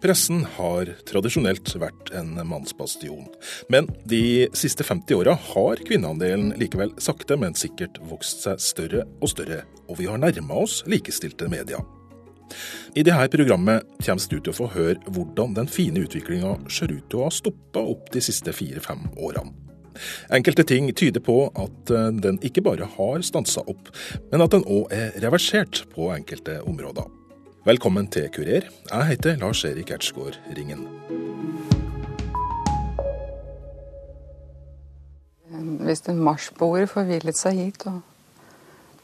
Pressen har tradisjonelt vært en mannsbastion, men de siste 50 åra har kvinneandelen likevel sakte, men sikkert vokst seg større og større, og vi har nærma oss likestilte medier. I dette programmet kommer du til å få høre hvordan den fine utviklinga ser ut til å ha stoppa opp de siste fire-fem årene. Enkelte ting tyder på at eh, den ikke bare har stansa opp, men at den òg er reversert på enkelte områder. Velkommen til Kurer. Jeg heter Lars-Erik Ertsgaard Ringen. Hvis en marsboer forvillet seg hit og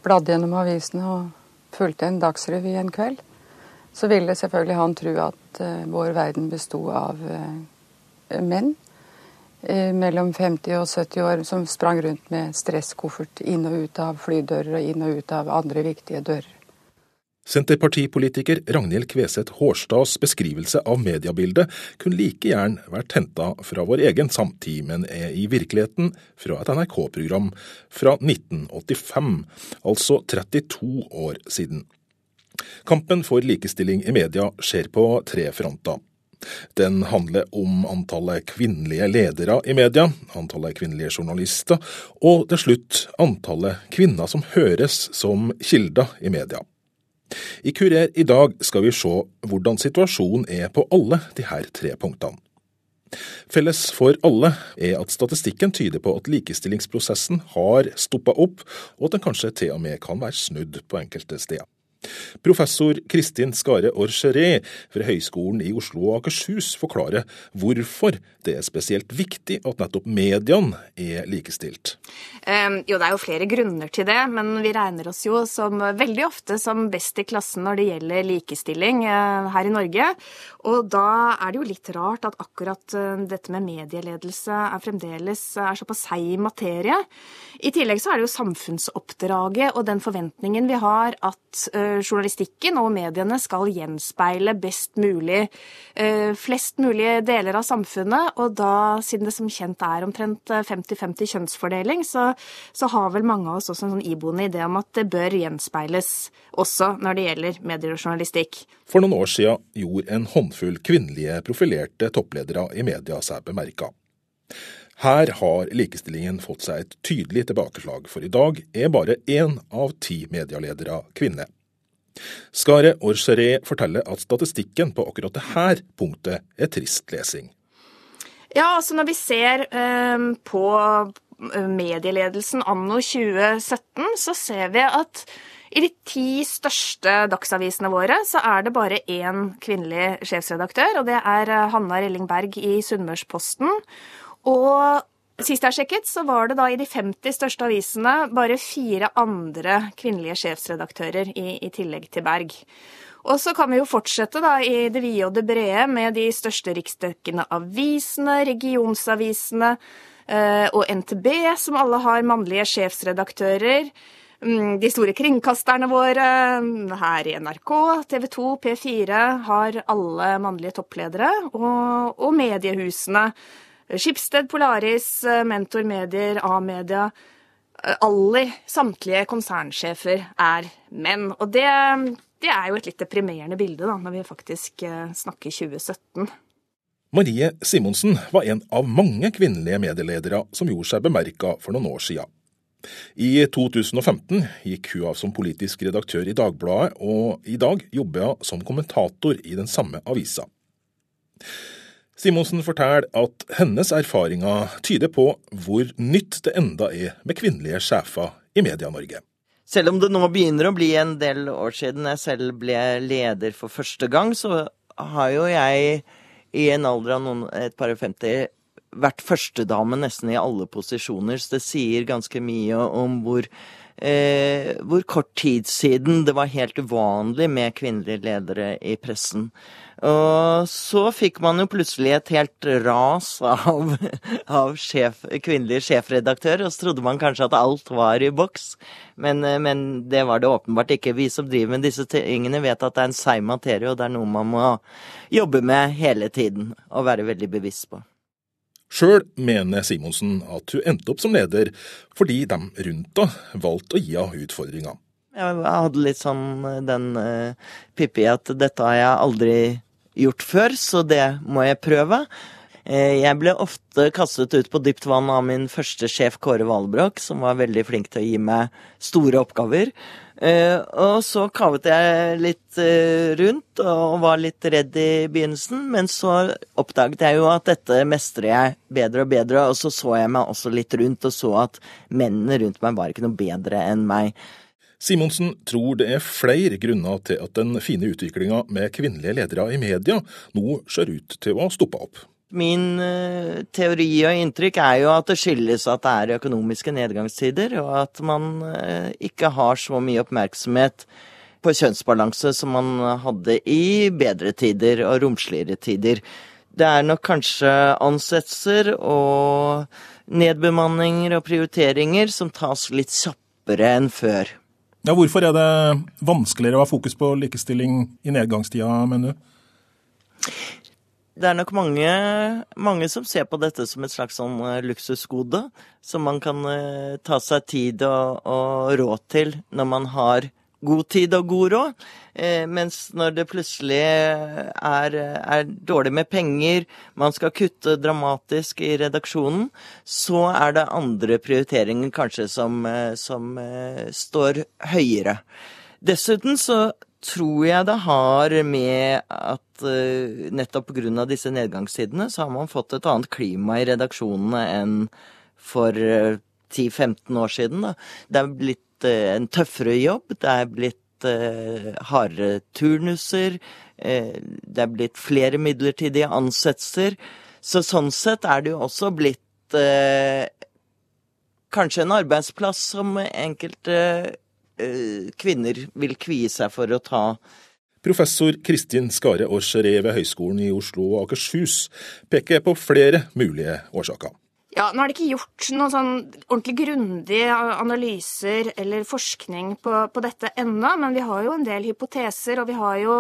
bladde gjennom avisene og fulgte en dagsrevy en kveld, så ville selvfølgelig han tro at uh, vår verden besto av uh, menn uh, mellom 50 og 70 år som sprang rundt med stresskoffert inn og ut av flydører og inn og ut av andre viktige dører. Senterpartipolitiker Ragnhild Kveseth Hårstads beskrivelse av mediebildet kunne like gjerne vært henta fra vår egen samtid, men er i virkeligheten fra et NRK-program fra 1985, altså 32 år siden. Kampen for likestilling i media skjer på tre fronter. Den handler om antallet kvinnelige ledere i media, antallet kvinnelige journalister, og til slutt antallet kvinner som høres som kilder i media. I Kurer i dag skal vi se hvordan situasjonen er på alle de her tre punktene. Felles for alle er at statistikken tyder på at likestillingsprosessen har stoppa opp, og at den kanskje til og med kan være snudd på enkelte steder. Professor Kristin Skare Orcheré fra Høgskolen i Oslo og Akershus forklarer hvorfor det er spesielt viktig at nettopp mediene er likestilt. Jo, det er jo flere grunner til det, men vi regner oss jo som veldig ofte som best i klassen når det gjelder likestilling uh, her i Norge. Og da er det jo litt rart at akkurat uh, dette med medieledelse er fremdeles er såpass seig materie. I tillegg så er det jo samfunnsoppdraget og den forventningen vi har at journalistikken og mediene skal gjenspeile best mulig eh, flest mulig deler av samfunnet. Og da, siden det som kjent er omtrent 50-50 kjønnsfordeling, så, så, har vel mange av oss også en sånn iboende idé om at det bør gjenspeiles også når det gjelder medier og journalistikk. For noen år siden gjorde en håndfull kvinnelige profilerte toppledere i media seg bemerka. Her har likestillingen fått seg et tydelig tilbakeslag, for i dag er bare én av ti medieledere kvinne. Skare Orcheré forteller at statistikken på akkurat dette punktet er trist lesing. Ja, altså når vi ser eh, på medieledelsen anno 2017, så ser vi at i de ti største dagsavisene våre så er det bare én kvinnelig sjefsredaktør, og det er eh, Hanna Relling Berg i Sunnmørsposten. Og Sist jeg sjekket, så var det da i de 50 største avisene bare fire andre kvinnelige sjefsredaktører i, i tillegg til Berg. Og så kan vi jo fortsette da i det vide og det brede med de største riksdekkende avisene, regionsavisene eh, og NTB, som alle har mannlige sjefsredaktører. Mm, de store kringkasterne våre her i NRK, TV 2, P4 har alle mannlige toppledere. Og, og mediehusene Skipsted, Polaris, eh, Mentor Medier, A-media. Eh, alle, samtlige konsernsjefer er menn. Og det, det, er jo et litt deprimerende bilde, da, når vi faktisk eh, snakker 2017. Marie Simonsen var en av mange kvinnelige medieledere som gjorde seg bemerka for noen år siden. I 2015 gikk hun av som politisk redaktør i Dagbladet, og i dag jobber hun som kommentator i den samme avisa. Simonsen forteller at hennes erfaringer tyder på hvor nytt det enda er med kvinnelige sjefer i Media-Norge. Selv om det nå begynner å bli en del år siden jeg selv ble leder for første gang, så har jo jeg i en alder av noen, et par og femti vært førstedame nesten i alle posisjoner, så det sier ganske mye om hvor, eh, hvor kort tid siden det var helt uvanlig med kvinnelige ledere i pressen. Og så fikk man jo plutselig et helt ras av, av sjef, kvinnelige sjefredaktører, og så trodde man kanskje at alt var i boks. Men, eh, men, det var det åpenbart ikke. Vi som driver med disse tingene, vet at det er en seig materie, og det er noe man må jobbe med hele tiden og være veldig bevisst på. Sjøl mener Simonsen at hun endte opp som leder fordi de rundt henne valgte å gi henne utfordringer. Jeg hadde litt sånn den uh, Pippi at dette har jeg aldri gjort før, så det må jeg prøve. Eh, jeg ble ofte kastet ut på dypt vann av min første sjef Kåre Valbrok, som var veldig flink til å gi meg store oppgaver. Eh, og så kavet jeg litt eh, rundt og var litt redd i begynnelsen, men så oppdaget jeg jo at dette mestrer jeg bedre og bedre, og så så jeg meg også litt rundt og så at mennene rundt meg var ikke noe bedre enn meg. Simonsen tror det er flere grunner til at den fine utviklinga med kvinnelige ledere i media nå ser ut til å stoppe opp. Min uh, teori og inntrykk er jo at det skyldes at det er økonomiske nedgangstider, og at man uh, ikke har så mye oppmerksomhet på kjønnsbalanse som man hadde i bedre tider og romsligere tider. Det er nok kanskje ansettelser og nedbemanninger og prioriteringer som tas litt kjappere enn før. Ja, hvorfor er det vanskeligere å ha fokus på likestilling i nedgangstida, mener du? Det er nok mange, mange, som ser på dette som et slags sånn eh, luksusgode, som man kan uh, ta seg tid og, og, råd til når man har god tid og god råd. Uh, mens når det plutselig er, er, dårlig med penger, man skal kutte dramatisk i redaksjonen, så er det andre prioriteringer kanskje som, uh, som står høyere. Dessuten så tror jeg det har med at uh, nettopp pga. disse nedgangstidene, så har man fått et annet klima i redaksjonene enn for uh, 10-15 år siden. Da. Det er blitt en tøffere jobb, det er blitt hardere turnuser, det er blitt flere midlertidige ansettelser. Så sånn sett er det jo også blitt kanskje en arbeidsplass som enkelte Eh, kvinner vil kvie seg for å ta. Professor Kristin Skare Orcheré ved Høgskolen i Oslo og Akershus peker på flere mulige årsaker. Ja, Nå er det ikke gjort noen sånn ordentlig grundige analyser eller forskning på, på dette ennå, men vi har jo en del hypoteser, og vi har jo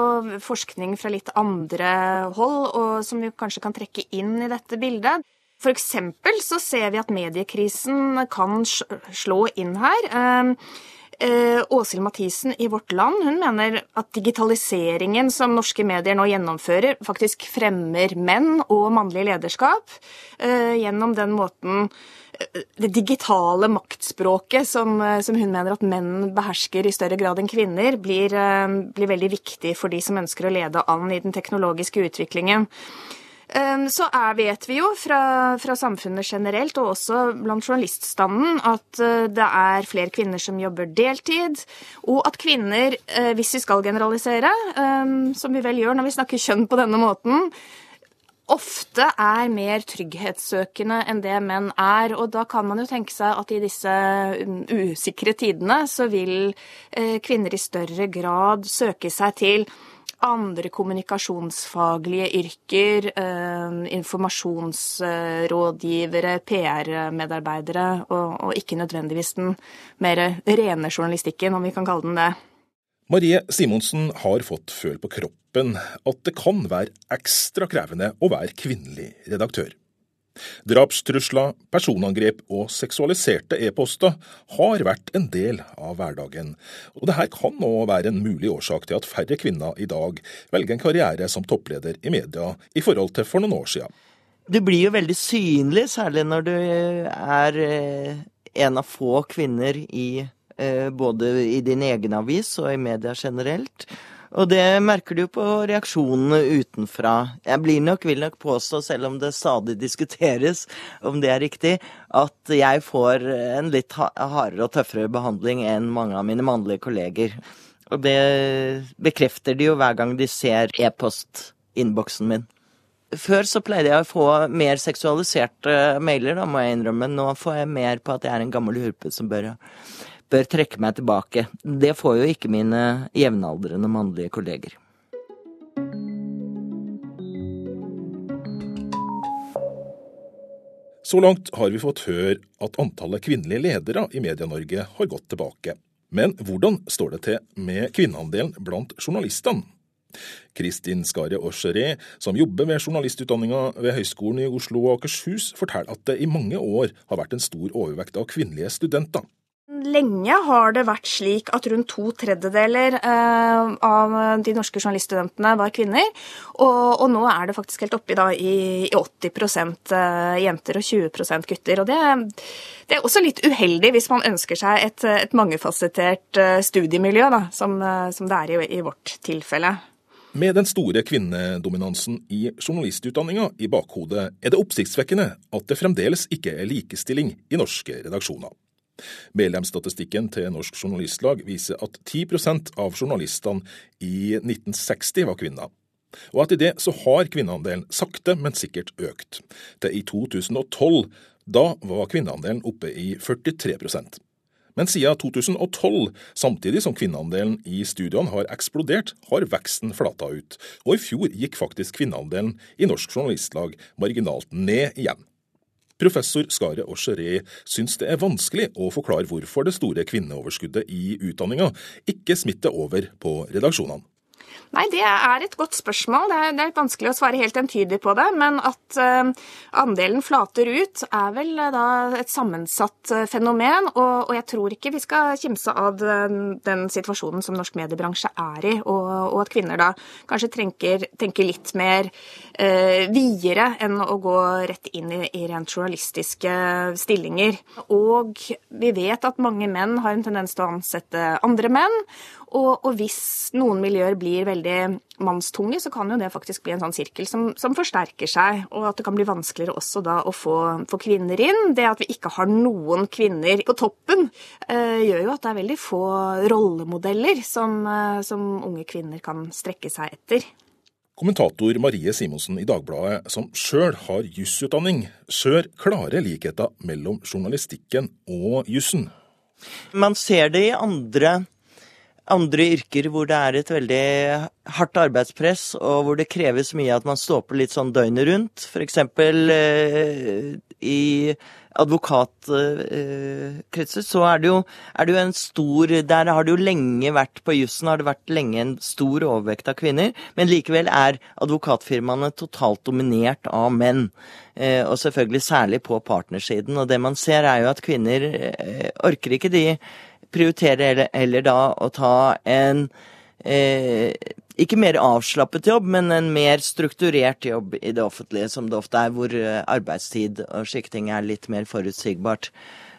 forskning fra litt andre hold og, som vi kanskje kan trekke inn i dette bildet. For eksempel så ser vi at mediekrisen kan slå inn her. Eh, Åshild Mathisen i Vårt Land hun mener at digitaliseringen som norske medier nå gjennomfører, faktisk fremmer menn og mannlig lederskap eh, gjennom den måten eh, det digitale maktspråket som, som, hun mener at menn behersker i større grad enn kvinner, blir, blir veldig viktig for de som ønsker å lede an i den teknologiske utviklingen. Så er, vet vi jo fra, fra, samfunnet generelt, og også blant journaliststanden, at eh, det er flere kvinner som jobber deltid, og at kvinner, eh, hvis vi skal generalisere, som vi vel gjør når vi snakker kjønn på denne måten, ofte er mer trygghetssøkende enn det menn er. Og da kan man jo tenke seg at i disse um, usikre tidene så vil eh, kvinner i større grad søke seg til andre kommunikasjonsfaglige yrker, eh, informasjonsrådgivere, PR-medarbeidere, og, og, ikke nødvendigvis den mer rene journalistikken, om vi kan kalle den det. Marie Simonsen har fått føl på kroppen at det kan være ekstra krevende å være kvinnelig redaktør. Drapstrusler, personangrep og seksualiserte e-poster har vært en del av hverdagen, og dette kan nå være en mulig årsak til at færre kvinner i dag velger en karriere som toppleder i media i forhold til for noen år siden. Du blir jo veldig synlig, særlig når du er eh, en av få kvinner i eh, både i din egen avis og i media generelt. Og det merker du jo på reaksjonene utenfra. Jeg blir nok, vil nok påstå, selv om det stadig diskuteres om det er riktig, at jeg får en litt hardere og tøffere behandling enn mange av mine mannlige kolleger. Og det bekrefter de jo hver gang de ser e-postinnboksen min. Før så pleide jeg å få mer seksualiserte mailer, da må jeg innrømme. Nå får jeg mer på at jeg er en gammel hurpe som bør bør trekke meg tilbake. Det får jo ikke mine jevnaldrende mannlige kolleger. Så langt har vi fått høre at antallet kvinnelige ledere i Media-Norge har gått tilbake. Men hvordan står det til med kvinneandelen blant journalistene? Kristin Skare Orcheré, som jobber ved journalistutdanninga ved Høgskolen i Oslo og Akershus, forteller at det i mange år har vært en stor overvekt av kvinnelige studenter. Lenge har det vært slik at rundt to tredjedeler eh, av de norske journaliststudentene var kvinner. Og, og, nå er det faktisk helt oppi da, i, i 80 eh, jenter og 20 gutter. Og det, det, er også litt uheldig hvis man ønsker seg et, et mangefasettert eh, studiemiljø, da, som, som, det er i, i vårt tilfelle. Med den store kvinnedominansen i journalistutdanninga i bakhodet er det oppsiktsvekkende at det fremdeles ikke er likestilling i norske redaksjoner. Medlemsstatistikken til Norsk Journalistlag viser at 10% av journalistene i 1960 var kvinner. Og etter det så har kvinneandelen sakte, men sikkert økt. Til i 2012, da var kvinneandelen oppe i 43% men siden 2012, samtidig som kvinneandelen i studiene har eksplodert, har veksten flata ut, og i fjor gikk faktisk kvinneandelen i Norsk Journalistlag marginalt ned igjen. Professor Skare Aucheré syns det er vanskelig å forklare hvorfor det store kvinneoverskuddet i utdanninga ikke smitter over på redaksjonene. Nei, det er et godt spørsmål. Det er, det er litt vanskelig å svare helt entydig på det. Men at uh, andelen flater ut, er vel uh, da et sammensatt uh, fenomen. Og, og, jeg tror ikke vi skal kimse av den, den situasjonen som norsk mediebransje er i, og, og at kvinner da kanskje tenker, tenker litt mer videre enn å gå rett inn i, i rent journalistiske stillinger. Og vi vet at mange menn har en tendens til å ansette andre menn. Og, og, hvis noen miljøer blir veldig mannstunge, så kan jo det faktisk bli en sånn sirkel som, som forsterker seg, og at det kan bli vanskeligere også da å få, få kvinner inn. Det at vi ikke har noen kvinner på toppen, eh, gjør jo at det er veldig få rollemodeller som, eh, som unge kvinner kan strekke seg etter. Kommentator Marie Simonsen i Dagbladet, som sjøl har jusutdanning, ser klare likheter mellom journalistikken og jussen. Man ser det i andre andre yrker hvor det er et veldig hardt arbeidspress, og hvor det kreves mye at man står på litt sånn døgnet rundt. F.eks. Eh, i advokatkretser så er det, jo, er det, jo, en stor Der har det jo lenge vært på jussen har det vært lenge en stor overvekt av kvinner, men likevel er advokatfirmaene totalt dominert av menn. Eh, og selvfølgelig særlig på partnersiden. Og det man ser er jo at kvinner eh, orker ikke de prioritere heller da å ta en eh, ikke mer avslappet jobb, men en mer strukturert jobb i det offentlige, som det ofte er, hvor eh, arbeidstid og skikting er litt mer forutsigbart.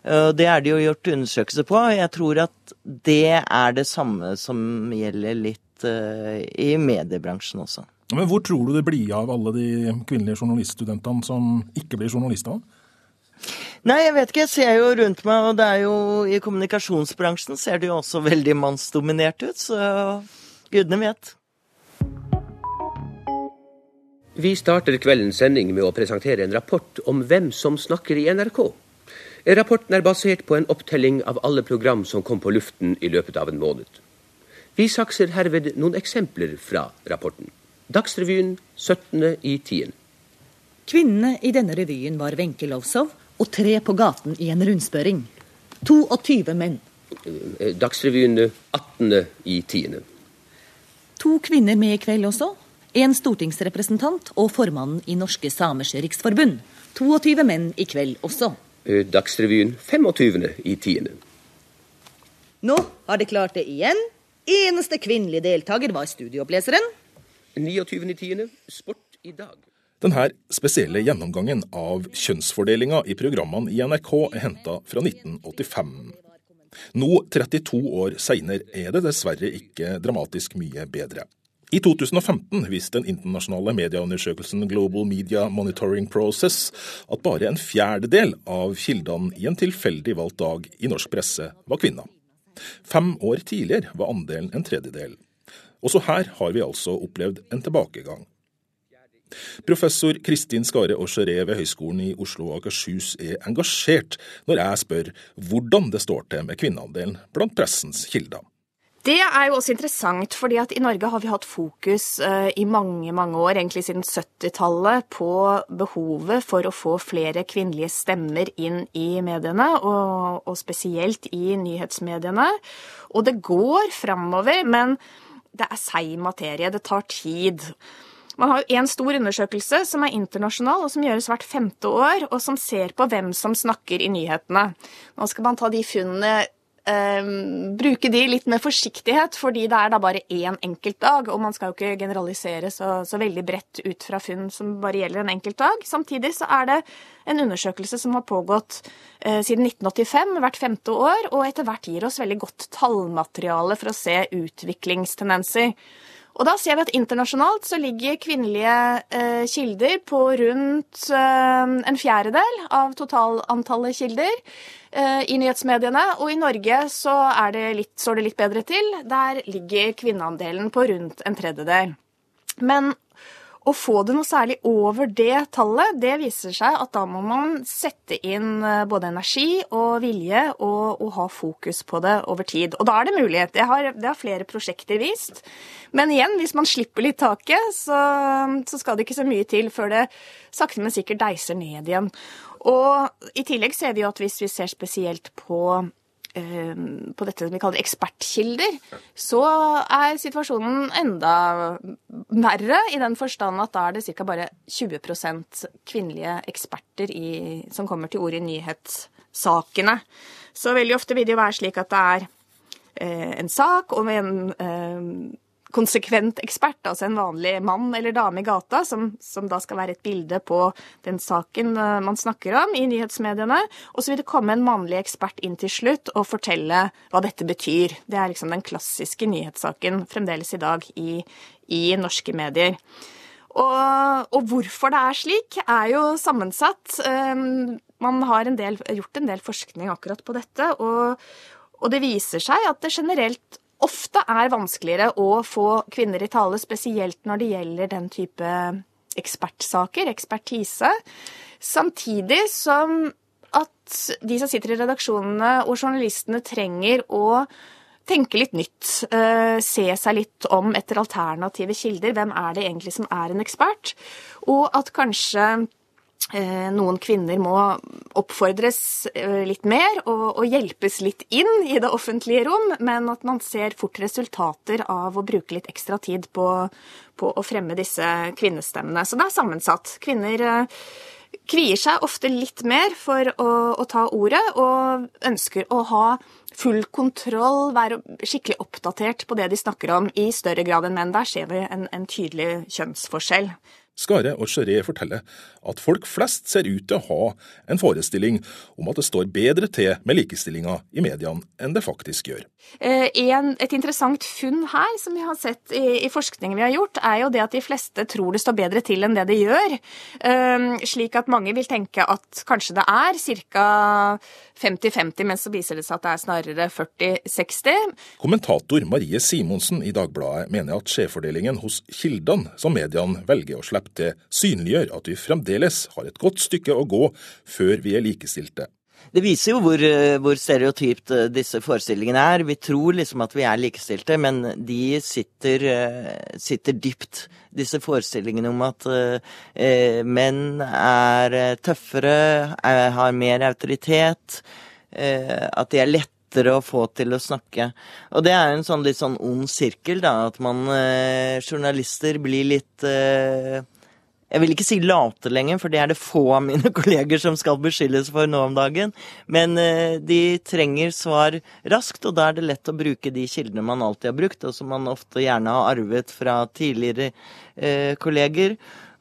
Det er det jo gjort undersøkelser på. Jeg tror at det er det samme som gjelder litt uh, i mediebransjen også. Men Hvor tror du det blir av alle de kvinnelige journaliststudentene som ikke blir journalister? Nei, jeg vet ikke. Jeg ser jo rundt meg, og det er jo i kommunikasjonsbransjen ser det jo også veldig mannsdominert ut, så gudene vet. Vi starter kveldens sending med å presentere en rapport om hvem som snakker i NRK. Rapporten er basert på en opptelling av alle program som kom på luften i løpet av en måned. Vi sakser herved noen eksempler fra rapporten. Dagsrevyen 17.10. Kvinnene i denne revyen var Wenche Lowzow, og tre på gaten i en rundspørring. 22 menn. Dagsrevyen 18. i 10. To kvinner med i kveld også. En stortingsrepresentant og formannen i Norske Samers Riksforbund. 22 menn i kveld også. Dagsrevyen 25. i 10. Nå har de klart det igjen. Eneste kvinnelige deltaker var studieoppleseren. 29. i 10. Sport i dag. Denne spesielle gjennomgangen av kjønnsfordelinga i programmene i NRK er henta fra 1985. Nå, 32 år seinere, er det dessverre ikke dramatisk mye bedre. I 2015 viste den internasjonale medieundersøkelsen Global Media Monitoring Process at bare en fjerdedel av kildene i en tilfeldig valgt dag i norsk presse var kvinner. Fem år tidligere var andelen en tredjedel. Også her har vi altså opplevd en tilbakegang. Professor Kristin Skare Aucheré ved Høgskolen i Oslo og Akershus er engasjert når jeg spør hvordan det står til med kvinneandelen blant pressens kilder. Det er jo også interessant, fordi at i Norge har vi hatt fokus uh, i mange mange år, egentlig siden 70-tallet, på behovet for å få flere kvinnelige stemmer inn i mediene, og, og spesielt i nyhetsmediene. Og det går framover, men det er seig materie. Det tar tid. Man har jo en stor undersøkelse som er internasjonal, og som gjøres hvert femte år, og som ser på hvem som snakker i nyhetene. Nå skal man ta de funnene Um, bruke de litt med forsiktighet, fordi det er da bare én enkelt dag, og man skal jo ikke generalisere så, så, veldig bredt ut fra funn som bare gjelder en enkelt dag. Samtidig så er det en undersøkelse som har pågått uh, siden 1985, hvert femte år, og etter hvert gir oss veldig godt tallmateriale for å se utviklingstendenser. Og da ser vi at internasjonalt så ligger kvinnelige eh, kilder på rundt eh, en fjerdedel av totalantallet kilder eh, i nyhetsmediene. Og i Norge så det litt, står det litt bedre til. Der ligger kvinneandelen på rundt en tredjedel. Men å få det noe særlig over det tallet, det viser seg at da må man sette inn eh, både energi og vilje og, og ha fokus på det over tid. Og da er det mulighet. Det har, det har flere prosjekter vist. Men igjen, hvis man slipper litt taket, så, så skal det ikke så mye til før det sakte, men sikkert deiser ned igjen. Og i tillegg ser vi jo at hvis vi ser spesielt på på dette som vi kaller ekspertkilder, så er situasjonen enda verre, i den forstand at da er det ca. bare 20% kvinnelige eksperter i, som kommer til orde i nyhetssakene. Så veldig ofte vil det jo være slik at det er eh, en sak om en eh, konsekvent ekspert, altså en vanlig mann eller dame i gata, som, som, da skal være et bilde på den saken eh, man snakker om i nyhetsmediene. Og så vil det komme en mannlig ekspert inn til slutt og fortelle hva dette betyr. Det er liksom den klassiske nyhetssaken fremdeles i dag i, i norske medier. Og, og, hvorfor det er slik, er jo sammensatt. Um, man har en del, gjort en del forskning akkurat på dette, og, og det viser seg at det generelt ofte er vanskeligere å få kvinner i tale, spesielt når det gjelder den type ekspertsaker, ekspertise. Samtidig som at de som sitter i redaksjonene og journalistene trenger å tenke litt nytt, uh, se seg litt om etter alternative kilder. Hvem er det egentlig som er en ekspert? Og at kanskje Eh, noen kvinner må oppfordres eh, litt mer og, og, hjelpes litt inn i det offentlige rom, men at man ser fort resultater av å bruke litt ekstra tid på, på å fremme disse kvinnestemmene. Så det er sammensatt. Kvinner eh, kvier seg ofte litt mer for å, å ta ordet, og ønsker å ha full kontroll, være skikkelig oppdatert på det de snakker om, i større grad enn menn. Der ser vi en, en tydelig kjønnsforskjell. Skare og Charé forteller at folk flest ser ut til å ha en forestilling om at det står bedre til med likestillinga i mediene enn det faktisk gjør. Eh, en, et interessant funn her, som vi har sett i, i forskningen vi har gjort, er jo det at de fleste tror det står bedre til enn det det gjør. Um, slik at mange vil tenke at kanskje det er ca. 50-50, men så viser det seg at det er snarere 40-60. Kommentator Marie Simonsen i Dagbladet mener at skjevfordelingen hos kildene som mediene velger å slippe til, synliggjør at vi fremdeles har et godt stykke å gå før vi er likestilte. Det viser jo hvor, eh, hvor, stereotypt eh, disse forestillingene er. Vi tror liksom at vi er likestilte, men de sitter, eh, sitter dypt. Disse forestillingene om at eh, menn er tøffere, er, har mer autoritet, eh, at de er lettere å få til å snakke. Og det er en sånn litt sånn ond sirkel, da. At man eh, journalister blir litt jeg vil ikke si late lenger, for det er det få av mine kolleger som skal beskyldes for nå om dagen. Men eh, de trenger svar raskt, og da er det lett å bruke de kildene man alltid har brukt, og som man ofte gjerne har arvet fra tidligere eh, kolleger.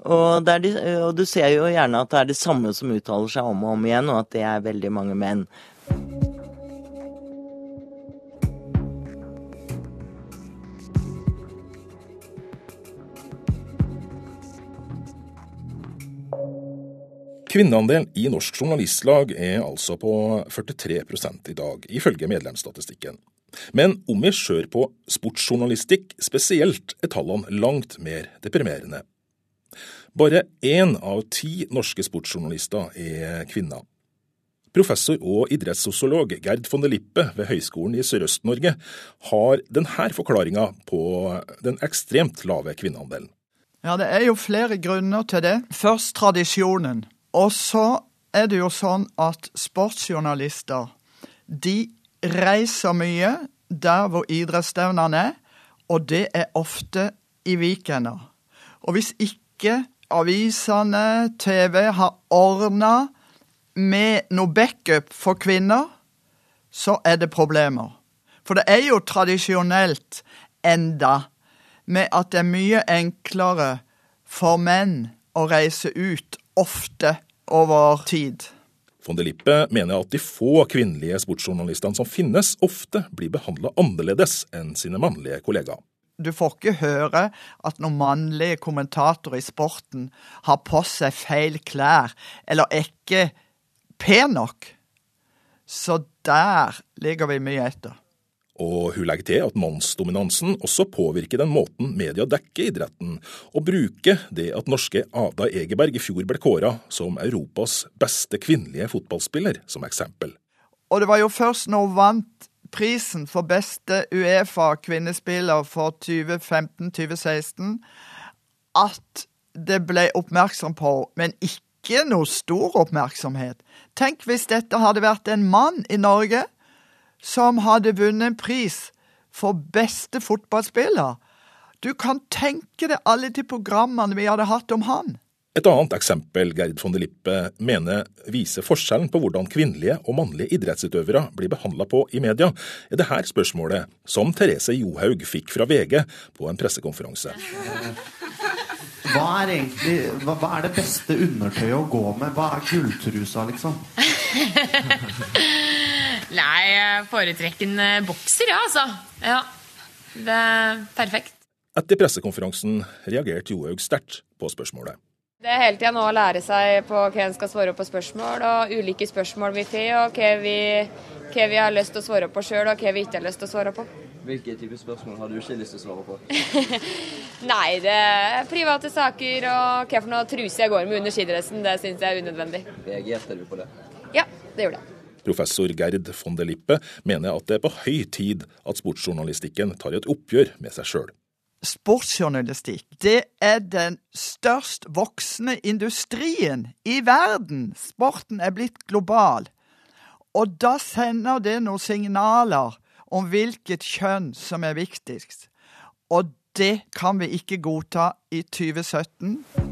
Og, de, og, du ser jo gjerne at det er det samme som uttaler seg om og om igjen, og at det er veldig mange menn. Kvinneandelen i Norsk Journalistlag er altså på 43 i dag, ifølge medlemsstatistikken. Men om vi ser på sportsjournalistikk spesielt, er tallene langt mer deprimerende. Bare én av ti norske sportsjournalister er kvinner. Professor og idrettssosiolog Gerd von der Lippe ved Høgskolen i Sørøst-Norge har denne forklaringa på den ekstremt lave kvinneandelen. Ja, Det er jo flere grunner til det. Først tradisjonen. Og så er det jo sånn at sportsjournalister de reiser mye der hvor idrettsstevnene er, og det er ofte i weekender. Og hvis ikke avisene, TV, har ordna med noe backup for kvinner, så er det problemer. For det er jo tradisjonelt enda med at det er mye enklere for menn å reise ut ofte over tid. Von de Lippe mener at de få kvinnelige sportsjournalistene som finnes, ofte blir behandla annerledes enn sine mannlige kollegaer. Du får ikke høre at noen mannlige kommentatorer i sporten har på seg feil klær eller er ikke pen nok. Så der ligger vi mye etter. Og hun legger til at mannsdominansen også påvirker den måten media dekker idretten, og bruker det at norske Ada Egeberg i fjor ble kåra som Europas beste kvinnelige fotballspiller, som eksempel. Og det var jo først når hun vant prisen for beste Uefa-kvinnespiller for 2015-2016 at det ble oppmerksom på, men ikke noe stor oppmerksomhet. Tenk hvis dette hadde vært en mann i Norge som hadde vunnet en pris for beste fotballspiller. Du kan tenke deg alle de programmene vi hadde hatt om han. Et annet eksempel Gerd von der Lippe mener viser forskjellen på hvordan kvinnelige og mannlige idrettsutøvere blir behandla på i media, er det her spørsmålet som Therese Johaug fikk fra VG på en pressekonferanse. Hva er egentlig hva, hva er det beste undertøyet å gå med? Hva er gulltrusa, liksom? Nei, jeg foretrekker en eh, bokser, ja, altså. Ja, det er perfekt. Etter pressekonferansen reagerte Johaug sterkt på spørsmålet. Det er hele tida nå å lære seg på hva en skal svare på spørsmål, og ulike spørsmål vi får, og hva vi, hva vi har lyst til å svare på sjøl, og hva vi ikke har lyst til å svare på. Hvilke typer spørsmål har du ikke lyst til å svare på? Nei, det er private saker og hva for noe truse jeg går med under skidressen. Det syns jeg er unødvendig. Reagerte du på det? Ja, det gjorde jeg. Professor Gerd von der Lippe mener at det er på høy tid at sportsjournalistikken tar et oppgjør med seg sjøl sportsjournalistikk, det er den størst voksende industrien i verden. Sporten er blitt global. Og da sender det noen signaler om hvilket kjønn som er viktigst. Og det kan vi ikke godta i 2017.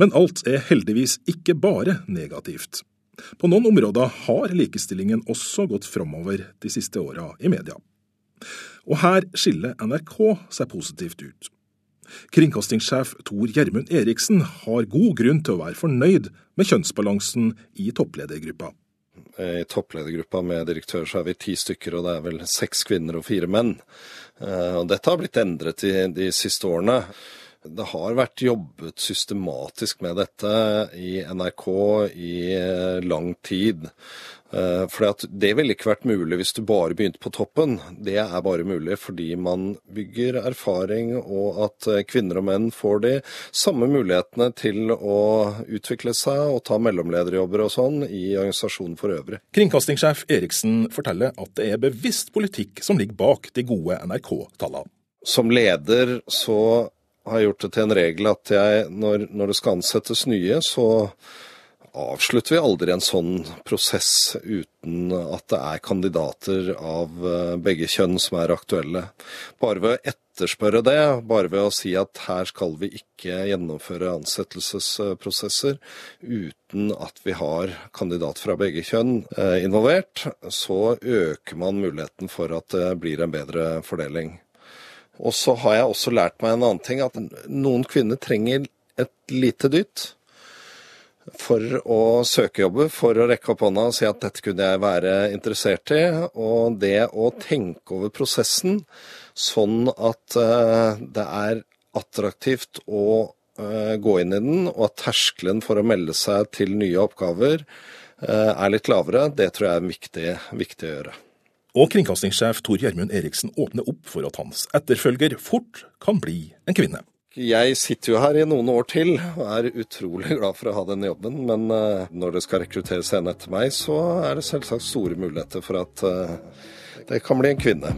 Men alt er heldigvis ikke bare negativt. På noen områder har likestillingen også gått framover de siste åra i media. Og her skiller NRK seg positivt ut. Kringkastingssjef Tor Gjermund Eriksen har god grunn til å være fornøyd med kjønnsbalansen i toppledergruppa. I toppledergruppa med direktør så er vi ti stykker, og det er vel seks kvinner og fire menn. Eh, og dette har blitt endret i de siste årene. Det har vært jobbet systematisk med dette i NRK i eh, lang tid. Eh, for det ville ikke vært mulig hvis du bare begynte på toppen. Det er bare mulig fordi man bygger erfaring, og at eh, kvinner og menn får de samme mulighetene til å utvikle seg og ta mellomlederjobber og sånn i organisasjonen for øvrig. Kringkastingssjef Eriksen forteller at det er bevisst politikk som ligger bak de gode NRK-tallene. Som leder så har gjort det til en regel at jeg, når, når det skal ansettes nye, så avslutter vi aldri en sånn prosess uten at det er kandidater av eh, begge kjønn som er aktuelle. Bare ved å etterspørre det, bare ved å si at her skal vi ikke gjennomføre ansettelsesprosesser uten at vi har kandidat fra begge kjønn eh, involvert, så øker man muligheten for at det blir en bedre fordeling. Og så har jeg også lært meg en annen ting, at noen kvinner trenger et lite dytt for å søke jobber, for å rekke opp hånda og si at dette kunne jeg være interessert i. Og det å tenke over prosessen sånn at uh, det er attraktivt å uh, gå inn i den, og at terskelen for å melde seg til nye oppgaver uh, er litt lavere, det tror jeg er viktig, viktig å gjøre. Og kringkastingssjef Tor Gjermund Eriksen åpner opp for at hans etterfølger fort kan bli en kvinne. Jeg sitter jo her i noen år til og er utrolig glad for å ha denne jobben. Men eh, når det skal rekrutteres en etter meg, så er det selvsagt store muligheter for at eh, det kan bli en kvinne.